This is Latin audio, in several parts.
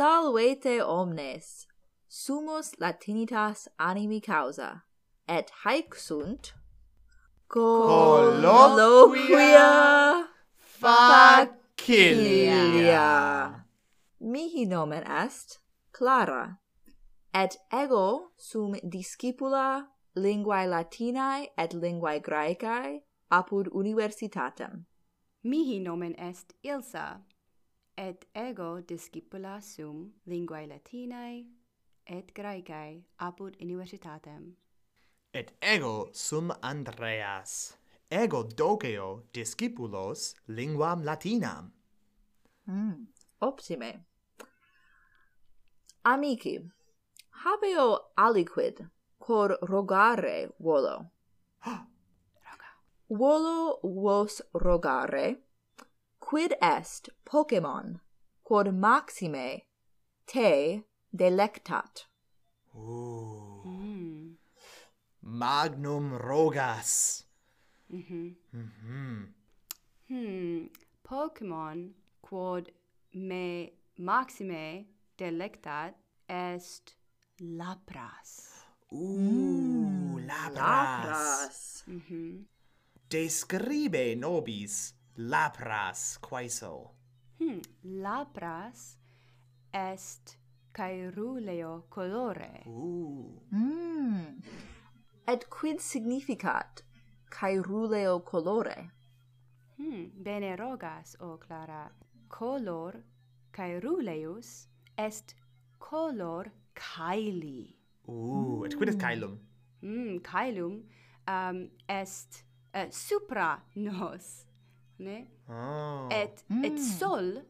Salvete omnes, sumus latinitas animi causa, et haec sunt colloquia facilia. Mihi nomen est Clara, et ego sum discipula linguae Latinae et linguae Graecae apud universitatem. Mihi nomen est Ilsa, et ego discipula sum linguae Latinae et Graecae apud universitatem. Et ego sum Andreas, ego doceo discipulos linguam latinam. Mm, optime. Amici, habeo aliquid cor rogare volo. volo vos rogare, quid est Pokemon, quod maxime te delectat. Ooh magnum rogas. Mhm. Mm mhm. Hmm. Pokemon quod me maxime delectat est Lapras. Ooh, mm. Lapras. Lapras. Mm. Describe nobis Lapras quaeso. Hmm. Lapras est caeruleo colore. Ooh. Mm et quid significat caeruleo colore? Hmm, bene rogas, o Clara. Color caeruleus est color caeli. Uh, mm. et quid est hmm. caelum? Hmm, caelum um, est uh, supra nos, ne? Oh. Et, mm. et hmm. sol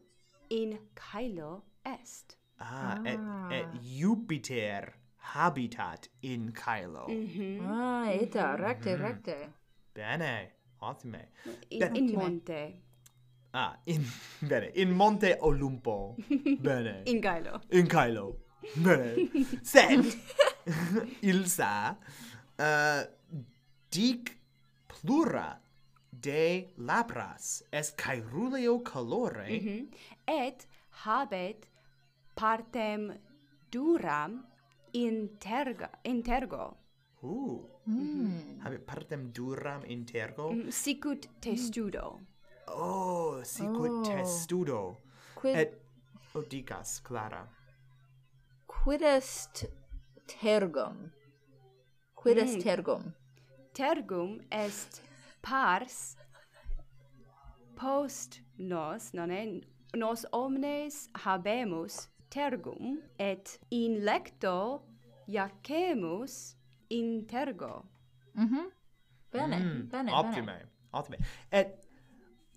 in caelo est. Ah, ah. Et, et ah. Jupiter habitat in Kylo. Mm -hmm. Ah, eta, mm-hmm. recte, mm -hmm. recte. Bene, ottime. In, ben, in monte. Ah, in, bene, in Monte Olimpo. Bene. in Kylo. In Kylo. Bene. Sed, Ilsa, uh, dic plura de labras est caeruleo colore Mm -hmm. Et habet partem duram interga intergo hu mm. mm. habe partem duram intergo mm. sicut mm. testudo oh sicut oh. testudo Quid... et odicas clara quid est tergum quid mm. est tergum tergum est pars post nos non est nos omnes habemus tergum et in lecto jacemus intergo. Mhm. Mm bene, mm, bene, optime, bene. Optime. Et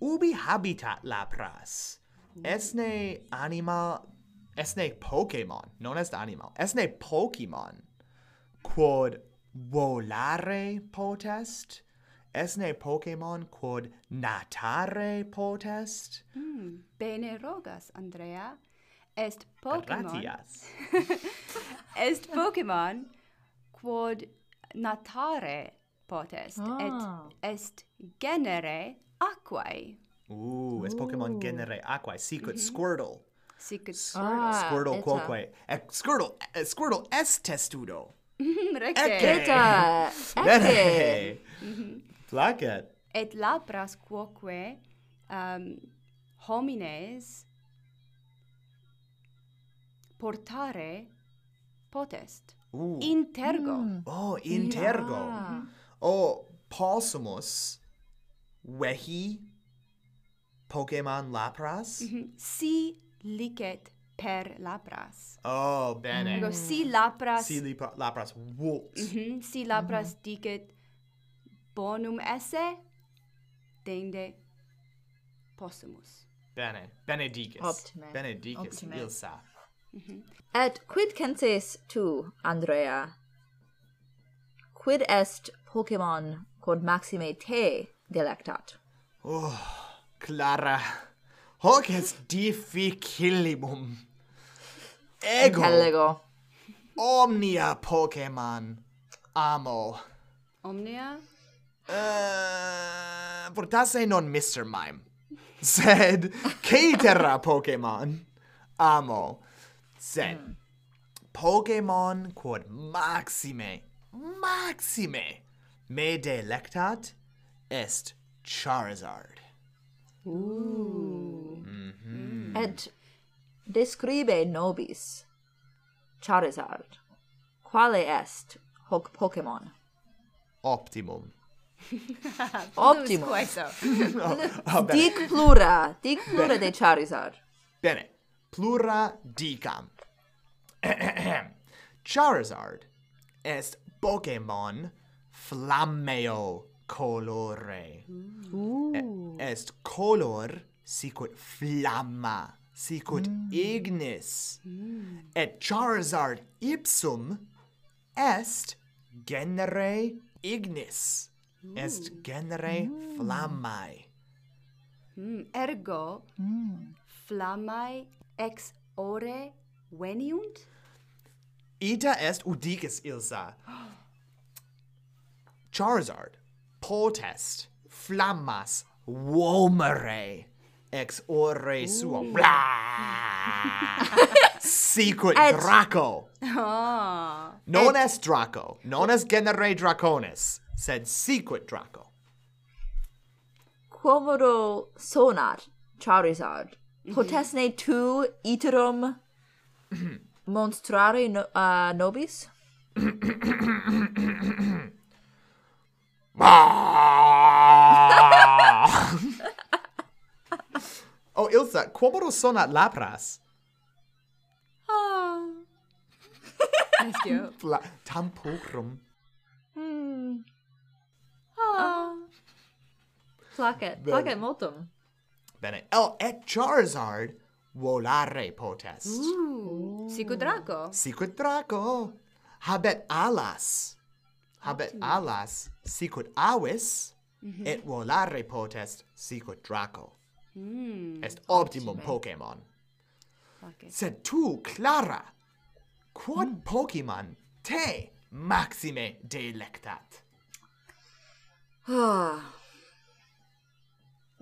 ubi habitat lapras? Esne animal esne Pokemon, non est animal. Esne Pokemon quod volare potest? Esne Pokemon quod natare potest? Mm, bene rogas, Andrea est Pokemon. Gratias. est Pokemon quod natare potest ah. et est genere aquae. Ooh, est Pokemon genere aquae, sicut mm -hmm. Squirtle. Sicut Squirtle. Ah, Squirtle eta. quoque. Ec, Squirtle, eh, Squirtle est testudo. Mm-hmm, Recte. Eta. Ecce. Mm-hmm. Placet. Et labras quoque um, homines portare potest. Ooh. Intergo. Mm. Oh, intergo. Yeah. Oh, possumus vehi Pokemon Lapras? Mm -hmm. Si licet per Lapras. Oh, bene. Mm. Si Lapras... Si lipa, Lapras vult. Mm -hmm. Si Lapras mm -hmm. dicet bonum esse, dende possumus. Bene. benedicus Optime. benedicus Optime. Ilsa. Mm-hmm. Et quid censes tu, Andrea? Quid est Pokemon quod maxime te delectat? Oh, Clara, hoc est difficillimum. Ego. Intellego. Omnia Pokemon amo. Omnia? Eh, uh, portase non Mr. Mime. Sed, caetera Pokemon amo. Sed mm. Pokemon quod maxime maxime me delectat est Charizard. Ooh. Mm -hmm. Et describe nobis Charizard. Quale est hoc Pokemon? Optimum. Optimum. oh, oh, dic plura, dic plura bene. de Charizard. Bene. Plura dicam. Charizard est Pokémon flammeo colore. Mm. Est color sicut flamma, sicut mm. ignis. Mm. Et Charizard ipsum est genere ignis. Est genere mm. flammae. Mm, ergo mm. flammae ex ore Veniunt? Ita est udicis Ilsa. Charizard, potest, flammas, vomere, ex ore suo, bla! Secret Et... Draco! Oh. Non Et... est Draco, non est genere Draconis, sed secret Draco. Quomodo sonar Charizard, mhm. potesne tu iterum monstrare no uh, nobis? oh, Ilsa, quomodo sonat lapras? Ah. That's cute. La tampocrum. Hmm. Ah. Placet. Placet multum. Bene. Oh, et Charizard volare potest. Ooh. Sicut draco. Sicut draco. Habet alas. Habet alas. Sicut avis. Mm -hmm. Et volare potest sicut draco. Mm. Est optimum Optime. Pokemon. Okay. Sed tu, Clara, quod mm. Pokemon te maxime delectat? Ah.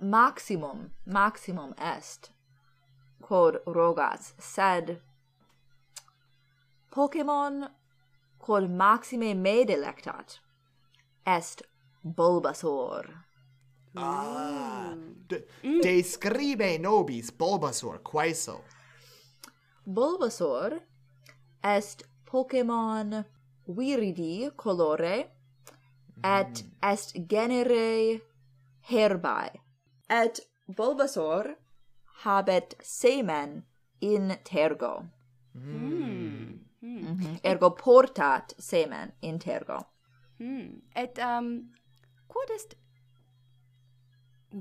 maximum, maximum est, quod rogas, sed Pokemon quod maxime me delectat est Bulbasaur. Ah, mm. de, mm. describe nobis Bulbasaur, quaeso? Bulbasaur est Pokemon viridi colore et mm. est genere herbae. Et Bulbasaur habet semen in tergo. Mm. Mm -hmm. Ergo portat semen intergo. Mm. Et um quod est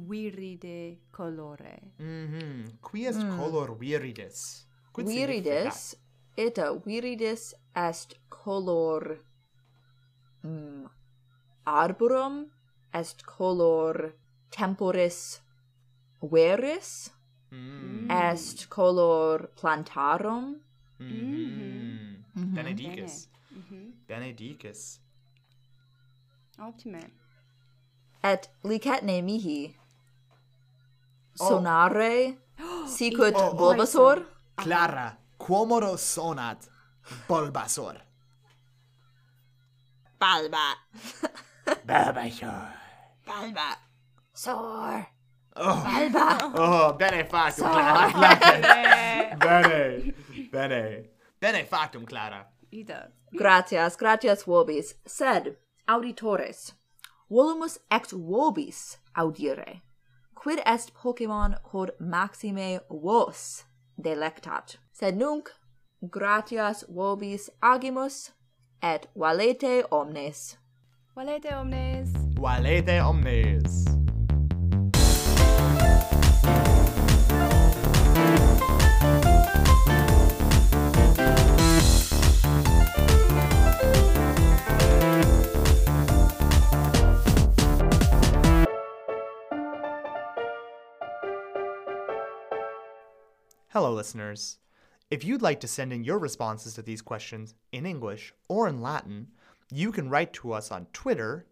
viride colore? Mhm. Mm Qui est mm. color virides? Quid virides eta viridis est color mm, arborum est color temporis veris mm. est color plantarum mm. Mm -hmm. Mm -hmm. Benedicis. Bene. Mm -hmm. Benedicis. Optime. Et licetne mihi oh. sonare sicut oh, oh, Bulbasaur? Oh, oh. Clara, quomodo sonat Bulbasaur? Balba. Bulbasaur. Balba. Sor. Oh. Balba. Oh, bene fatto, Clara. bene factum, Clara. Ita. Gratias, gratias vobis, sed, auditores, volumus ex vobis audire, quid est Pokemon quod maxime vos delectat. Sed nunc, gratias vobis agimus, et valete omnes. Valete omnes. Valete omnes. Hello, listeners. If you'd like to send in your responses to these questions in English or in Latin, you can write to us on Twitter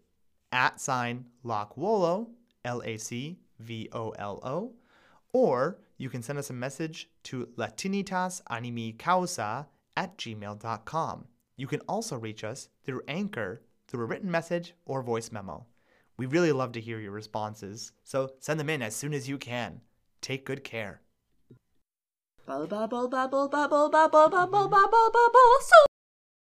at sign lacvolo, L A C V O L O, or you can send us a message to latinitasanimicausa at gmail.com. You can also reach us through Anchor through a written message or voice memo. We really love to hear your responses, so send them in as soon as you can. Take good care. Bubble bubble bubble bubble bubble bubble bubble bubble. So